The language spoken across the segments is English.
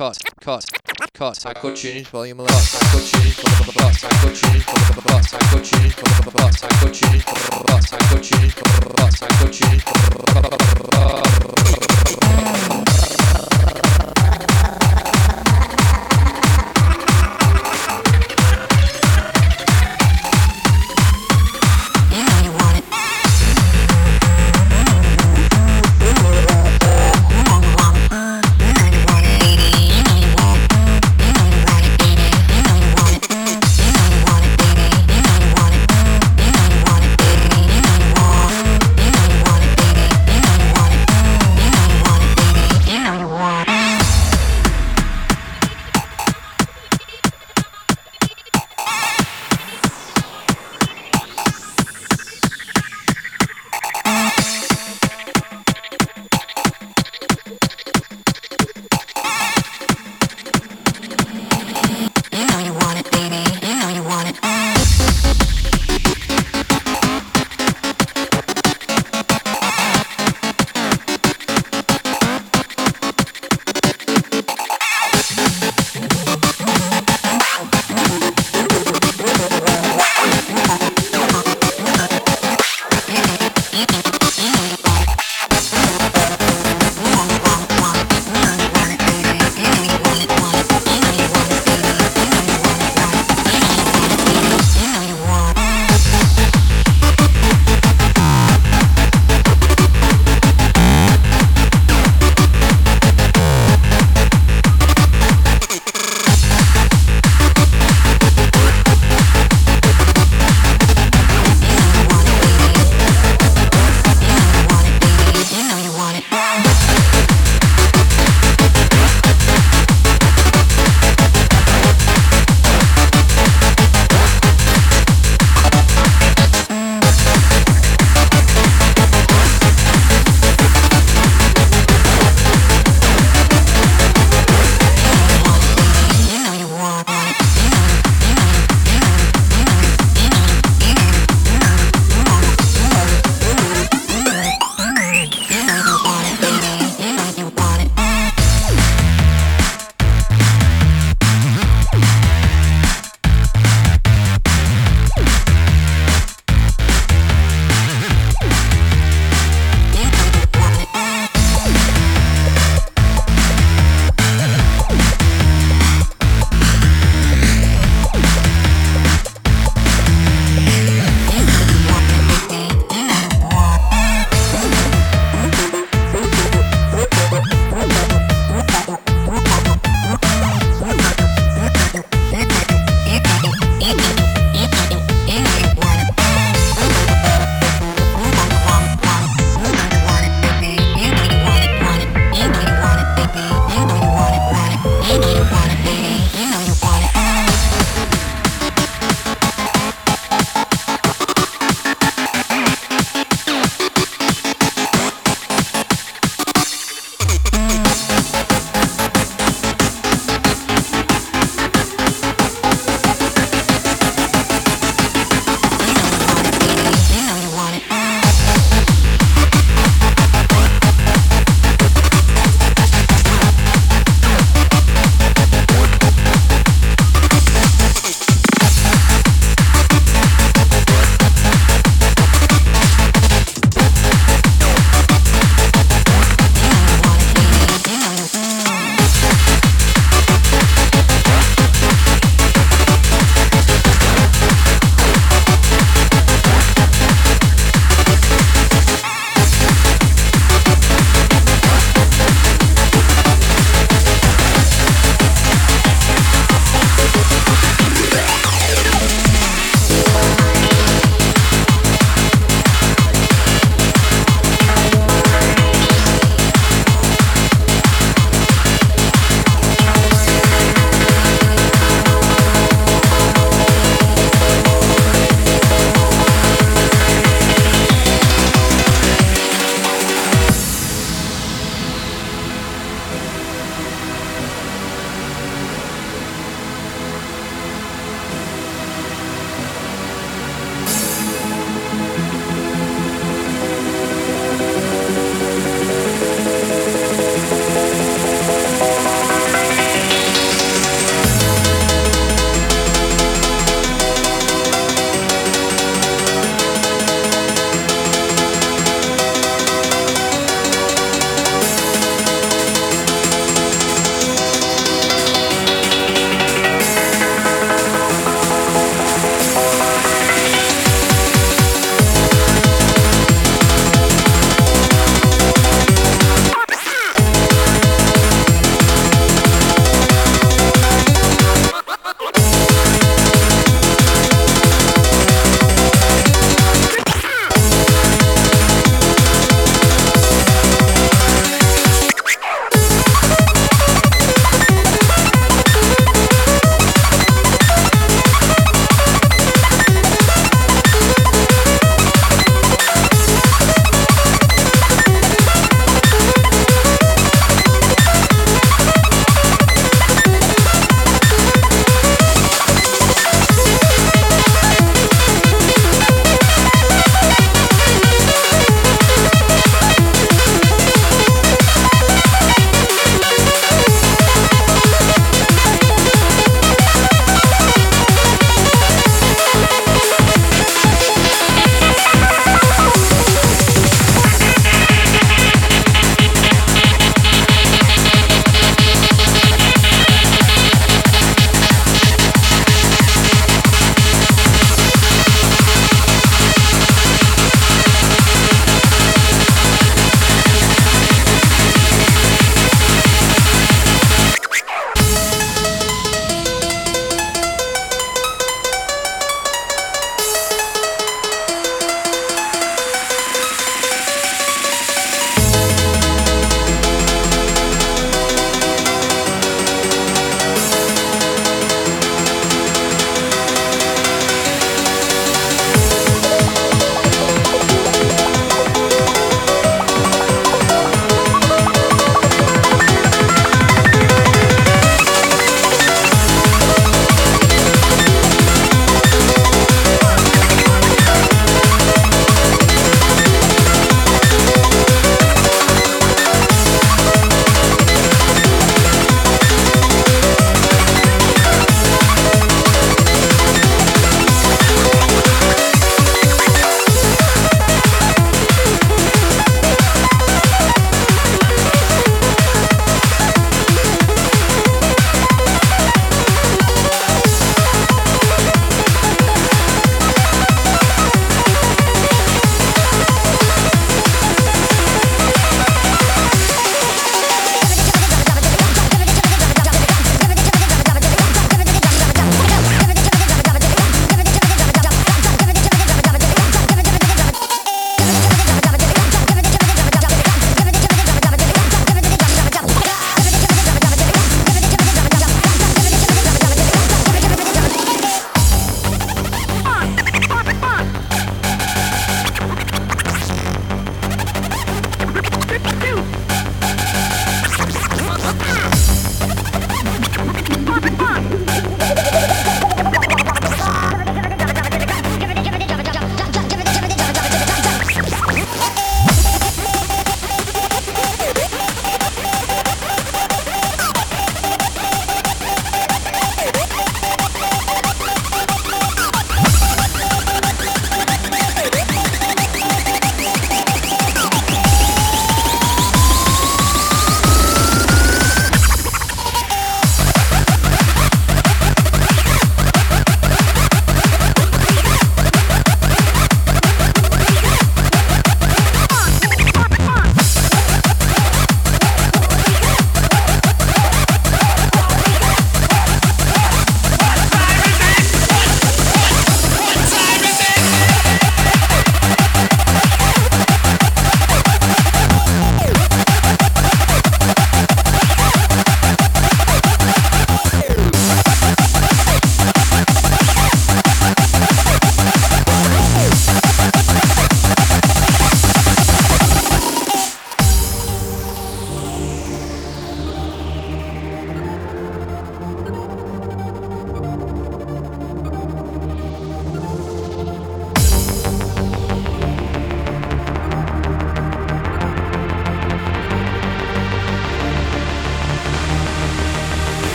cut, cut, cut. I cut tuning, volume 11. I cut tuning, cut, I cut tuning, cut, I cut tuning, cut, I cut tuning, cut, I cut tuning, cut, I cut tuning.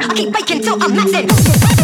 I keep breaking till I'm maxing.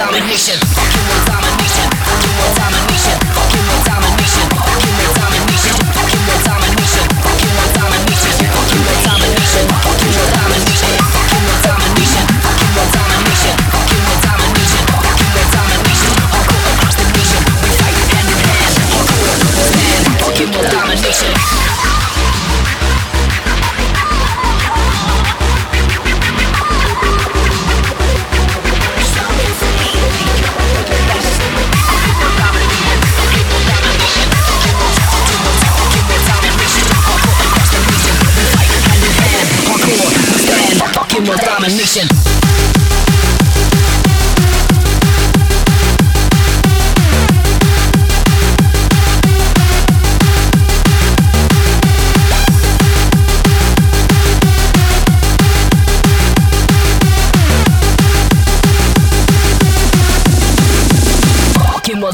domination.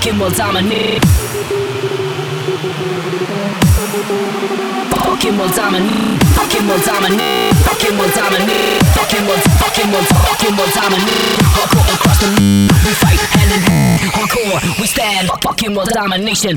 Fucking will dominate. Fucking will dominate. Fucking will dominate. Fucking will dominate. Fucking will. Fucking will. Fucking will dominate. Hardcore across the. We fight hand in hand. Hardcore. We stand. Fucking will domination.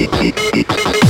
C'est pas.